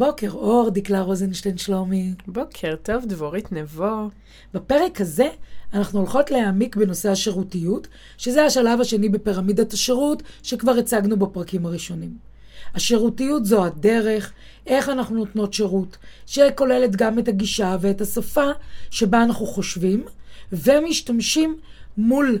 בוקר אור, דקלה רוזנשטיין שלומי. בוקר טוב, דבורית נבו. בפרק הזה אנחנו הולכות להעמיק בנושא השירותיות, שזה השלב השני בפירמידת השירות שכבר הצגנו בפרקים הראשונים. השירותיות זו הדרך, איך אנחנו נותנות שירות, שכוללת גם את הגישה ואת השפה שבה אנחנו חושבים ומשתמשים מול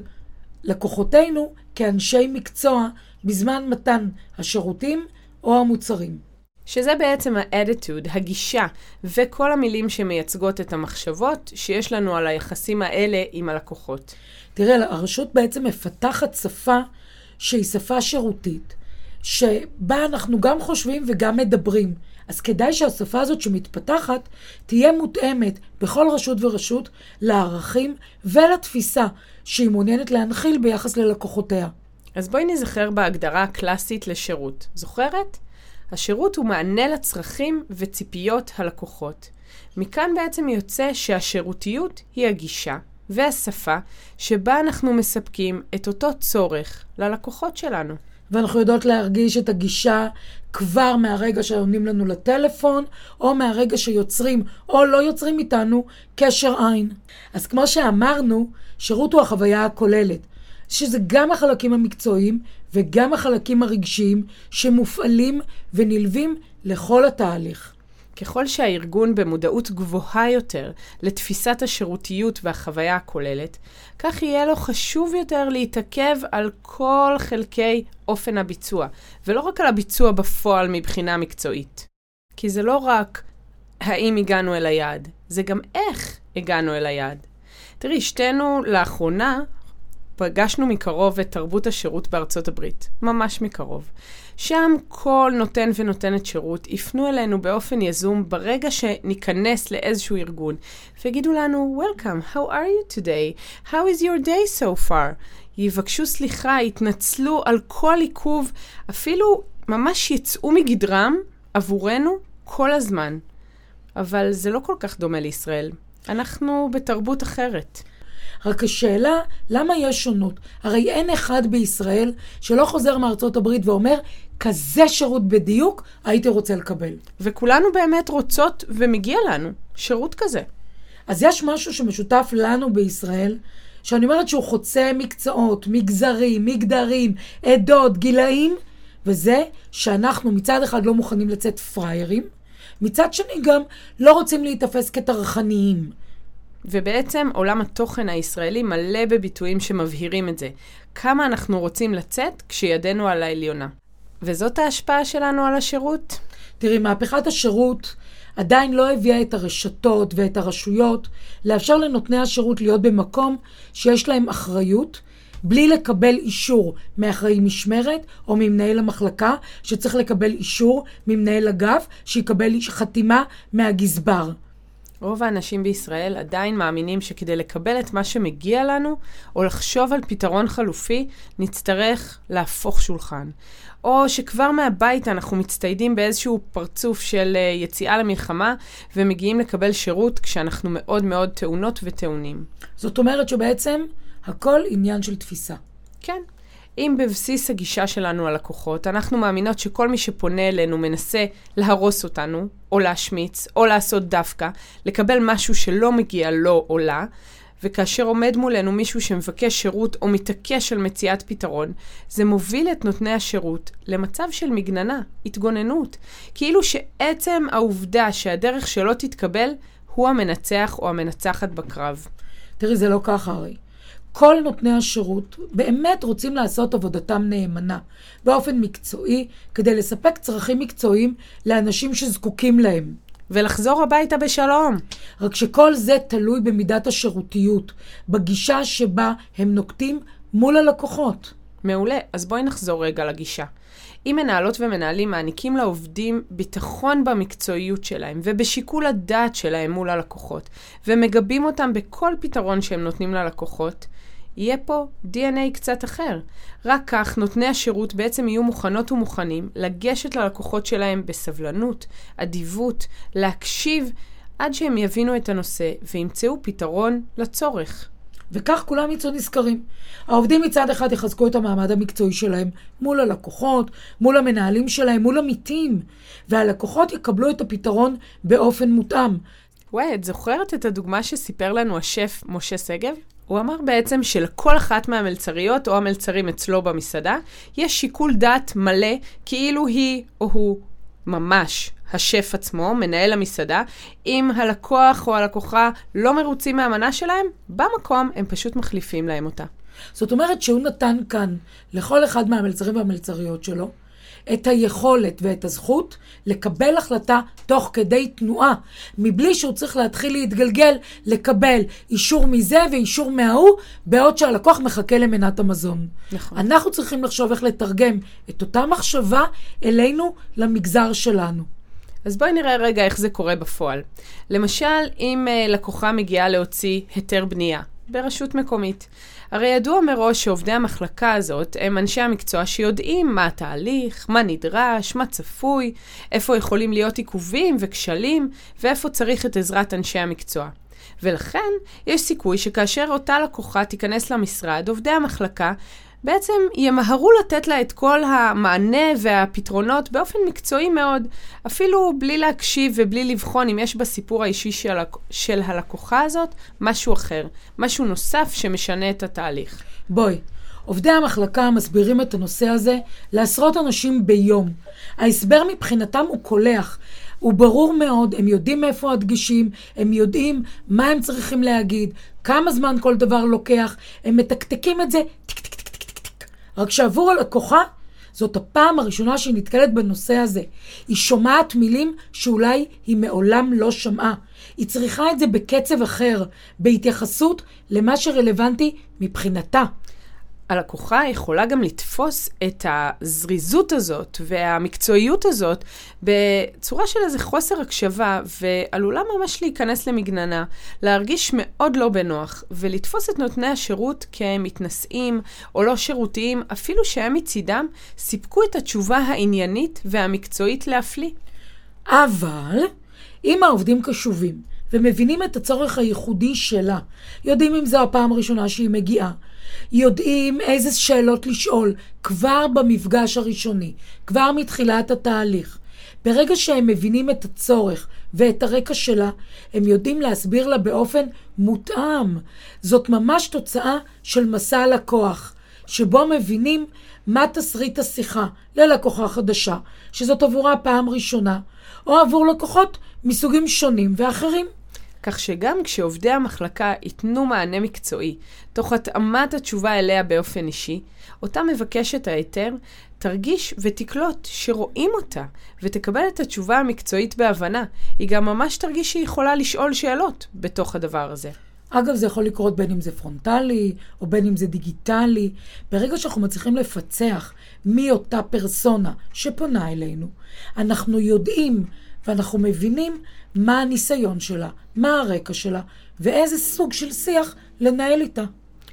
לקוחותינו כאנשי מקצוע בזמן מתן השירותים או המוצרים. שזה בעצם האדיטוד, הגישה, וכל המילים שמייצגות את המחשבות שיש לנו על היחסים האלה עם הלקוחות. תראה, הרשות בעצם מפתחת שפה שהיא שפה שירותית, שבה אנחנו גם חושבים וגם מדברים. אז כדאי שהשפה הזאת שמתפתחת תהיה מותאמת בכל רשות ורשות לערכים ולתפיסה שהיא מעוניינת להנחיל ביחס ללקוחותיה. אז בואי נזכר בהגדרה הקלאסית לשירות. זוכרת? השירות הוא מענה לצרכים וציפיות הלקוחות. מכאן בעצם יוצא שהשירותיות היא הגישה והשפה שבה אנחנו מספקים את אותו צורך ללקוחות שלנו. ואנחנו יודעות להרגיש את הגישה כבר מהרגע שעונים לנו לטלפון, או מהרגע שיוצרים או לא יוצרים איתנו קשר עין. אז כמו שאמרנו, שירות הוא החוויה הכוללת. שזה גם החלקים המקצועיים וגם החלקים הרגשיים שמופעלים ונלווים לכל התהליך. ככל שהארגון במודעות גבוהה יותר לתפיסת השירותיות והחוויה הכוללת, כך יהיה לו חשוב יותר להתעכב על כל חלקי אופן הביצוע, ולא רק על הביצוע בפועל מבחינה מקצועית. כי זה לא רק האם הגענו אל היעד, זה גם איך הגענו אל היעד. תראי, שתינו לאחרונה פגשנו מקרוב את תרבות השירות בארצות הברית, ממש מקרוב. שם כל נותן ונותנת שירות יפנו אלינו באופן יזום ברגע שניכנס לאיזשהו ארגון, ויגידו לנו, Welcome, how are you today? How is your day so far? יבקשו סליחה, יתנצלו על כל עיכוב, אפילו ממש יצאו מגדרם עבורנו כל הזמן. אבל זה לא כל כך דומה לישראל. אנחנו בתרבות אחרת. רק השאלה, למה יש שונות? הרי אין אחד בישראל שלא חוזר מארצות הברית ואומר, כזה שירות בדיוק הייתי רוצה לקבל. וכולנו באמת רוצות ומגיע לנו שירות כזה. אז יש משהו שמשותף לנו בישראל, שאני אומרת שהוא חוצה מקצועות, מגזרים, מגדרים, עדות, גילאים, וזה שאנחנו מצד אחד לא מוכנים לצאת פראיירים, מצד שני גם לא רוצים להיתפס כטרחניים. ובעצם עולם התוכן הישראלי מלא בביטויים שמבהירים את זה. כמה אנחנו רוצים לצאת כשידנו על העליונה. וזאת ההשפעה שלנו על השירות? תראי, מהפכת השירות עדיין לא הביאה את הרשתות ואת הרשויות לאפשר לנותני השירות להיות במקום שיש להם אחריות, בלי לקבל אישור מאחראי משמרת או ממנהל המחלקה, שצריך לקבל אישור ממנהל אגף, שיקבל חתימה מהגזבר. רוב האנשים בישראל עדיין מאמינים שכדי לקבל את מה שמגיע לנו, או לחשוב על פתרון חלופי, נצטרך להפוך שולחן. או שכבר מהבית אנחנו מצטיידים באיזשהו פרצוף של uh, יציאה למלחמה, ומגיעים לקבל שירות כשאנחנו מאוד מאוד טעונות וטעונים. זאת אומרת שבעצם הכל עניין של תפיסה. כן. אם בבסיס הגישה שלנו על לקוחות, אנחנו מאמינות שכל מי שפונה אלינו מנסה להרוס אותנו, או להשמיץ, או לעשות דווקא, לקבל משהו שלא מגיע לו או לה, וכאשר עומד מולנו מישהו שמבקש שירות או מתעקש על מציאת פתרון, זה מוביל את נותני השירות למצב של מגננה, התגוננות. כאילו שעצם העובדה שהדרך שלא תתקבל, הוא המנצח או המנצחת בקרב. תראי, זה לא ככה הרי. כל נותני השירות באמת רוצים לעשות עבודתם נאמנה, באופן מקצועי, כדי לספק צרכים מקצועיים לאנשים שזקוקים להם. ולחזור הביתה בשלום. רק שכל זה תלוי במידת השירותיות, בגישה שבה הם נוקטים מול הלקוחות. מעולה, אז בואי נחזור רגע לגישה. אם מנהלות ומנהלים מעניקים לעובדים ביטחון במקצועיות שלהם ובשיקול הדעת שלהם מול הלקוחות, ומגבים אותם בכל פתרון שהם נותנים ללקוחות, יהיה פה DNA קצת אחר. רק כך נותני השירות בעצם יהיו מוכנות ומוכנים לגשת ללקוחות שלהם בסבלנות, אדיבות, להקשיב עד שהם יבינו את הנושא וימצאו פתרון לצורך. וכך כולם יצאו נשכרים. העובדים מצד אחד יחזקו את המעמד המקצועי שלהם מול הלקוחות, מול המנהלים שלהם, מול עמיתים, והלקוחות יקבלו את הפתרון באופן מותאם. וואי, את זוכרת את הדוגמה שסיפר לנו השף משה שגב? הוא אמר בעצם שלכל אחת מהמלצריות או המלצרים אצלו במסעדה יש שיקול דעת מלא כאילו היא או הוא ממש השף עצמו, מנהל המסעדה, אם הלקוח או הלקוחה לא מרוצים מהמנה שלהם, במקום הם פשוט מחליפים להם אותה. זאת אומרת שהוא נתן כאן לכל אחד מהמלצרים והמלצריות שלו את היכולת ואת הזכות לקבל החלטה תוך כדי תנועה, מבלי שהוא צריך להתחיל להתגלגל, לקבל אישור מזה ואישור מההוא, בעוד שהלקוח מחכה למנת המזון. נכון. אנחנו צריכים לחשוב איך לתרגם את אותה מחשבה אלינו, למגזר שלנו. אז בואי נראה רגע איך זה קורה בפועל. למשל, אם uh, לקוחה מגיעה להוציא היתר בנייה ברשות מקומית. הרי ידוע מראש שעובדי המחלקה הזאת הם אנשי המקצוע שיודעים מה התהליך, מה נדרש, מה צפוי, איפה יכולים להיות עיכובים וכשלים, ואיפה צריך את עזרת אנשי המקצוע. ולכן, יש סיכוי שכאשר אותה לקוחה תיכנס למשרד, עובדי המחלקה בעצם ימהרו לתת לה את כל המענה והפתרונות באופן מקצועי מאוד, אפילו בלי להקשיב ובלי לבחון אם יש בסיפור האישי של, של הלקוחה הזאת משהו אחר, משהו נוסף שמשנה את התהליך. בואי, עובדי המחלקה מסבירים את הנושא הזה לעשרות אנשים ביום. ההסבר מבחינתם הוא קולח. הוא ברור מאוד, הם יודעים מאיפה הדגשים, הם יודעים מה הם צריכים להגיד, כמה זמן כל דבר לוקח, הם מתקתקים את זה טיק רק שעבור הלקוחה, זאת הפעם הראשונה שהיא נתקלת בנושא הזה. היא שומעת מילים שאולי היא מעולם לא שמעה. היא צריכה את זה בקצב אחר, בהתייחסות למה שרלוונטי מבחינתה. הלקוחה יכולה גם לתפוס את הזריזות הזאת והמקצועיות הזאת בצורה של איזה חוסר הקשבה, ועלולה ממש להיכנס למגננה, להרגיש מאוד לא בנוח, ולתפוס את נותני השירות כמתנשאים או לא שירותיים, אפילו שהם מצידם סיפקו את התשובה העניינית והמקצועית להפליא. אבל אם העובדים קשובים ומבינים את הצורך הייחודי שלה, יודעים אם זו הפעם הראשונה שהיא מגיעה, יודעים איזה שאלות לשאול כבר במפגש הראשוני, כבר מתחילת התהליך. ברגע שהם מבינים את הצורך ואת הרקע שלה, הם יודעים להסביר לה באופן מותאם. זאת ממש תוצאה של מסע הלקוח, שבו מבינים מה תסריט השיחה ללקוחה חדשה, שזאת עבורה פעם ראשונה, או עבור לקוחות מסוגים שונים ואחרים. כך שגם כשעובדי המחלקה ייתנו מענה מקצועי, תוך התאמת התשובה אליה באופן אישי, אותה מבקשת ההיתר תרגיש ותקלוט שרואים אותה, ותקבל את התשובה המקצועית בהבנה. היא גם ממש תרגיש שהיא יכולה לשאול שאלות בתוך הדבר הזה. אגב, זה יכול לקרות בין אם זה פרונטלי, או בין אם זה דיגיטלי. ברגע שאנחנו מצליחים לפצח מי אותה פרסונה שפונה אלינו, אנחנו יודעים ואנחנו מבינים מה הניסיון שלה, מה הרקע שלה, ואיזה סוג של שיח לנהל איתה.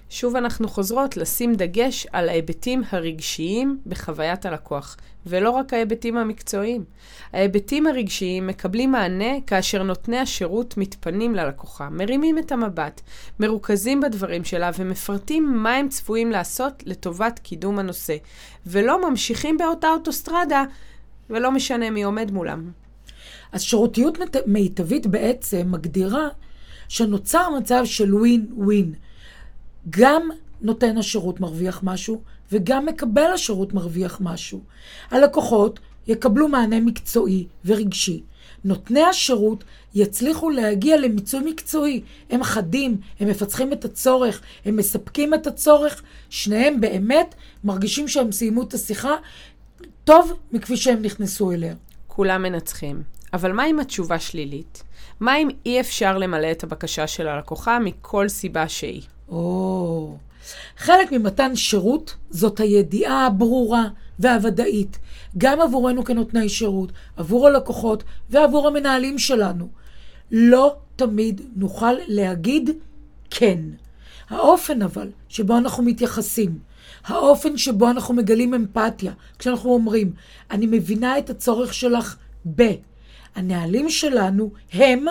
שוב אנחנו חוזרות לשים דגש על ההיבטים הרגשיים בחוויית הלקוח, ולא רק ההיבטים המקצועיים. ההיבטים הרגשיים מקבלים מענה כאשר נותני השירות מתפנים ללקוחה, מרימים את המבט, מרוכזים בדברים שלה ומפרטים מה הם צפויים לעשות לטובת קידום הנושא, ולא ממשיכים באותה אוטוסטרדה ולא משנה מי עומד מולם. אז שירותיות מיטבית בעצם מגדירה שנוצר מצב של ווין ווין. גם נותן השירות מרוויח משהו, וגם מקבל השירות מרוויח משהו. הלקוחות יקבלו מענה מקצועי ורגשי. נותני השירות יצליחו להגיע למיצוי מקצועי. הם חדים, הם מפצחים את הצורך, הם מספקים את הצורך. שניהם באמת מרגישים שהם סיימו את השיחה טוב מכפי שהם נכנסו אליה. כולם מנצחים. אבל מה עם התשובה שלילית? מה אם אי אפשר למלא את הבקשה של הלקוחה מכל סיבה שהיא? או, חלק ממתן שירות זאת הידיעה הברורה והוודאית, גם עבורנו כנותני שירות, עבור הלקוחות ועבור המנהלים שלנו. לא תמיד נוכל להגיד כן. האופן אבל שבו אנחנו מתייחסים, האופן שבו אנחנו מגלים אמפתיה, כשאנחנו אומרים, אני מבינה את הצורך שלך ב. הנהלים שלנו הם,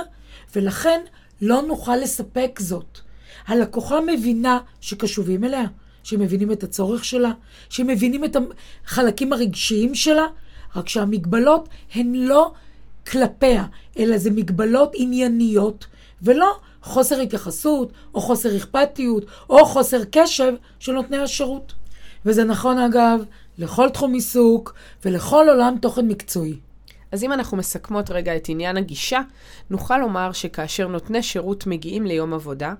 ולכן לא נוכל לספק זאת. הלקוחה מבינה שקשובים אליה, שמבינים את הצורך שלה, שמבינים את החלקים הרגשיים שלה, רק שהמגבלות הן לא כלפיה, אלא זה מגבלות ענייניות, ולא חוסר התייחסות, או חוסר אכפתיות, או חוסר קשב של נותני השירות. וזה נכון אגב לכל תחום עיסוק ולכל עולם תוכן מקצועי. אז אם אנחנו מסכמות רגע את עניין הגישה, נוכל לומר שכאשר נותני שירות מגיעים ליום עבודה,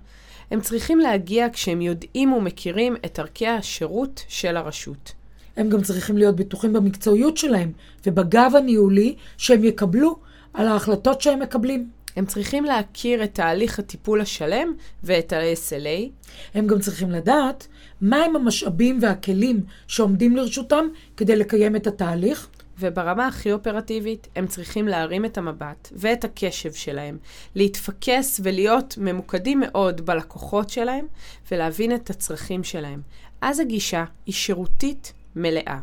הם צריכים להגיע כשהם יודעים ומכירים את ערכי השירות של הרשות. הם גם צריכים להיות בטוחים במקצועיות שלהם ובגב הניהולי שהם יקבלו על ההחלטות שהם מקבלים. הם צריכים להכיר את תהליך הטיפול השלם ואת ה-SLA. הם גם צריכים לדעת מהם המשאבים והכלים שעומדים לרשותם כדי לקיים את התהליך. וברמה הכי אופרטיבית, הם צריכים להרים את המבט ואת הקשב שלהם, להתפקס ולהיות ממוקדים מאוד בלקוחות שלהם ולהבין את הצרכים שלהם. אז הגישה היא שירותית מלאה.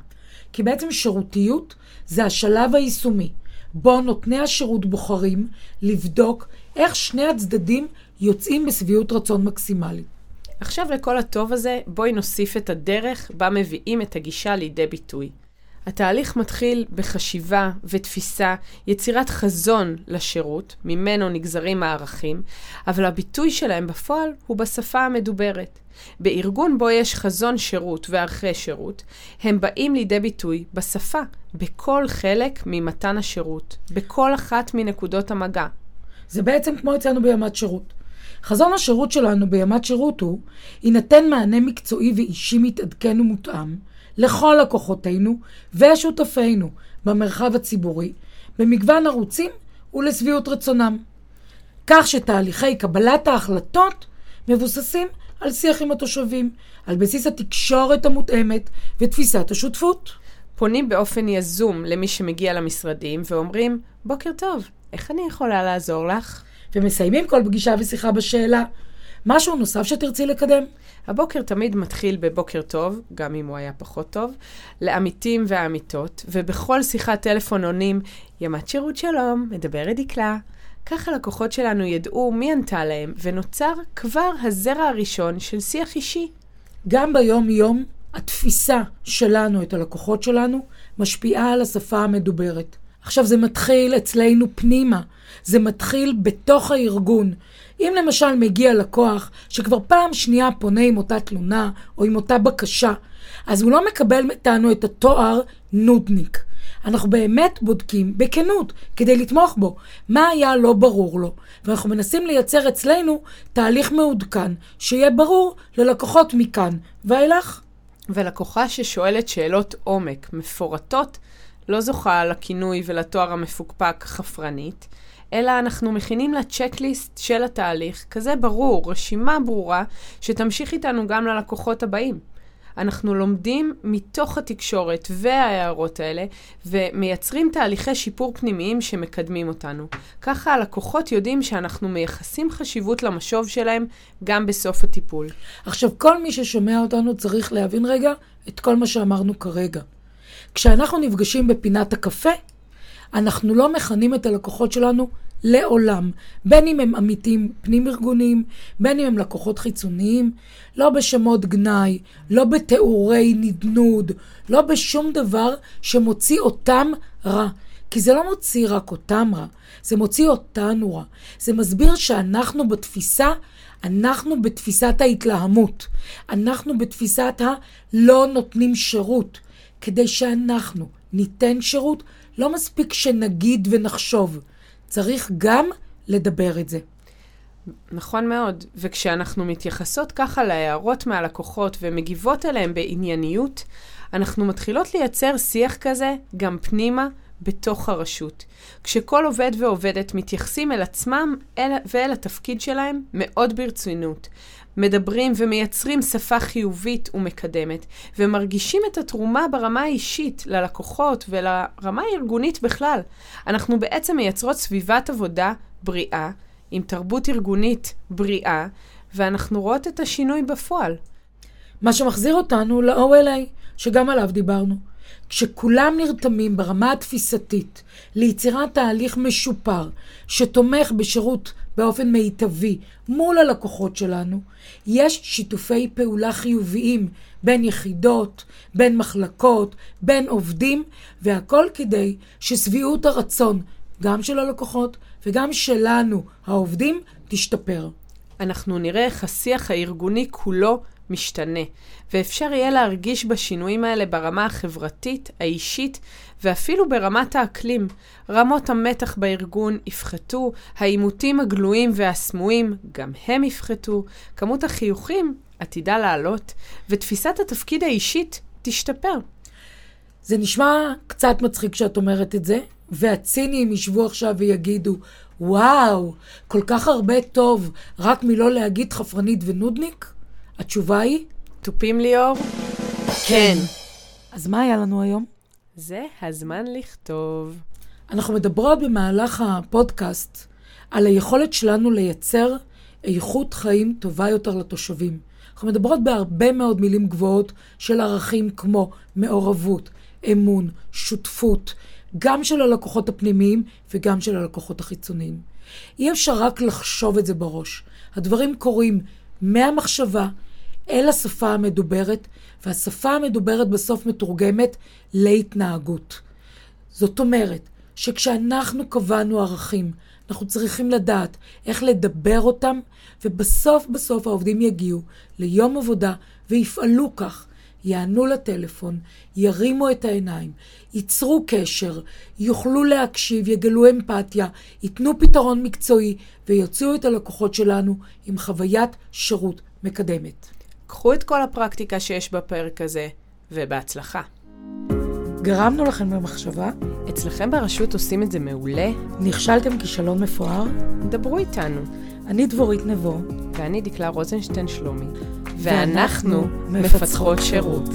כי בעצם שירותיות זה השלב היישומי, בו נותני השירות בוחרים לבדוק איך שני הצדדים יוצאים בשביעות רצון מקסימלית. עכשיו לכל הטוב הזה, בואי נוסיף את הדרך בה מביאים את הגישה לידי ביטוי. התהליך מתחיל בחשיבה ותפיסה, יצירת חזון לשירות, ממנו נגזרים הערכים, אבל הביטוי שלהם בפועל הוא בשפה המדוברת. בארגון בו יש חזון שירות וערכי שירות, הם באים לידי ביטוי בשפה, בכל חלק ממתן השירות, בכל אחת מנקודות המגע. זה בעצם כמו אצלנו בימת שירות. חזון השירות שלנו בימת שירות הוא, יינתן מענה מקצועי ואישי מתעדכן ומותאם לכל לקוחותינו ושותפינו במרחב הציבורי, במגוון ערוצים ולשביעות רצונם. כך שתהליכי קבלת ההחלטות מבוססים על שיח עם התושבים, על בסיס התקשורת המותאמת ותפיסת השותפות. פונים באופן יזום למי שמגיע למשרדים ואומרים, בוקר טוב, איך אני יכולה לעזור לך? ומסיימים כל פגישה ושיחה בשאלה, משהו נוסף שתרצי לקדם? הבוקר תמיד מתחיל בבוקר טוב, גם אם הוא היה פחות טוב, לעמיתים והעמיתות, ובכל שיחת טלפון עונים, ימת שירות שלום, מדברת דקלה. כך הלקוחות שלנו ידעו מי ענתה להם, ונוצר כבר הזרע הראשון של שיח אישי. גם ביום-יום, התפיסה שלנו את הלקוחות שלנו משפיעה על השפה המדוברת. עכשיו זה מתחיל אצלנו פנימה, זה מתחיל בתוך הארגון. אם למשל מגיע לקוח שכבר פעם שנייה פונה עם אותה תלונה או עם אותה בקשה, אז הוא לא מקבל מאיתנו את התואר נודניק. אנחנו באמת בודקים בכנות כדי לתמוך בו מה היה לא ברור לו, ואנחנו מנסים לייצר אצלנו תהליך מעודכן שיהיה ברור ללקוחות מכאן ואילך. ולקוחה ששואלת שאלות עומק מפורטות לא זוכה לכינוי ולתואר המפוקפק חפרנית, אלא אנחנו מכינים לה צ'קליסט של התהליך, כזה ברור, רשימה ברורה, שתמשיך איתנו גם ללקוחות הבאים. אנחנו לומדים מתוך התקשורת וההערות האלה, ומייצרים תהליכי שיפור פנימיים שמקדמים אותנו. ככה הלקוחות יודעים שאנחנו מייחסים חשיבות למשוב שלהם גם בסוף הטיפול. עכשיו, כל מי ששומע אותנו צריך להבין רגע את כל מה שאמרנו כרגע. כשאנחנו נפגשים בפינת הקפה, אנחנו לא מכנים את הלקוחות שלנו לעולם, בין אם הם עמיתים פנים-ארגוניים, בין אם הם לקוחות חיצוניים, לא בשמות גנאי, לא בתיאורי נדנוד, לא בשום דבר שמוציא אותם רע. כי זה לא מוציא רק אותם רע, זה מוציא אותנו רע. זה מסביר שאנחנו בתפיסה, אנחנו בתפיסת ההתלהמות. אנחנו בתפיסת הלא נותנים שירות. כדי שאנחנו ניתן שירות, לא מספיק שנגיד ונחשוב. צריך גם לדבר את זה. נכון מאוד, וכשאנחנו מתייחסות ככה להערות מהלקוחות ומגיבות אליהם בענייניות, אנחנו מתחילות לייצר שיח כזה גם פנימה בתוך הרשות. כשכל עובד ועובדת מתייחסים אל עצמם אל, ואל התפקיד שלהם מאוד ברצינות. מדברים ומייצרים שפה חיובית ומקדמת, ומרגישים את התרומה ברמה האישית ללקוחות ולרמה הארגונית בכלל, אנחנו בעצם מייצרות סביבת עבודה בריאה, עם תרבות ארגונית בריאה, ואנחנו רואות את השינוי בפועל. מה שמחזיר אותנו ל-OLA, שגם עליו דיברנו. כשכולם נרתמים ברמה התפיסתית ליצירת תהליך משופר שתומך בשירות באופן מיטבי מול הלקוחות שלנו, יש שיתופי פעולה חיוביים בין יחידות, בין מחלקות, בין עובדים, והכל כדי ששביעות הרצון, גם של הלקוחות וגם שלנו, העובדים, תשתפר. אנחנו נראה איך השיח הארגוני כולו משתנה, ואפשר יהיה להרגיש בשינויים האלה ברמה החברתית, האישית, ואפילו ברמת האקלים. רמות המתח בארגון יפחתו, העימותים הגלויים והסמויים גם הם יפחתו, כמות החיוכים עתידה לעלות, ותפיסת התפקיד האישית תשתפר. זה נשמע קצת מצחיק שאת אומרת את זה, והציניים ישבו עכשיו ויגידו, וואו, כל כך הרבה טוב, רק מלא להגיד חפרנית ונודניק? התשובה היא? תופים ליאור? כן. אז מה היה לנו היום? זה הזמן לכתוב. אנחנו מדברות במהלך הפודקאסט על היכולת שלנו לייצר איכות חיים טובה יותר לתושבים. אנחנו מדברות בהרבה מאוד מילים גבוהות של ערכים כמו מעורבות, אמון, שותפות, גם של הלקוחות הפנימיים וגם של הלקוחות החיצוניים. אי אפשר רק לחשוב את זה בראש. הדברים קורים מהמחשבה אל השפה המדוברת, והשפה המדוברת בסוף מתורגמת להתנהגות. זאת אומרת, שכשאנחנו קבענו ערכים, אנחנו צריכים לדעת איך לדבר אותם, ובסוף בסוף העובדים יגיעו ליום עבודה ויפעלו כך. יענו לטלפון, ירימו את העיניים, ייצרו קשר, יוכלו להקשיב, יגלו אמפתיה, ייתנו פתרון מקצועי ויוציאו את הלקוחות שלנו עם חוויית שירות מקדמת. קחו את כל הפרקטיקה שיש בפרק הזה, ובהצלחה. גרמנו לכם במחשבה? אצלכם ברשות עושים את זה מעולה? נכשלתם כישלון מפואר? דברו איתנו. אני דבורית נבו. ואני דקלה רוזנשטיין שלומי. ואנחנו מפצחות שירות.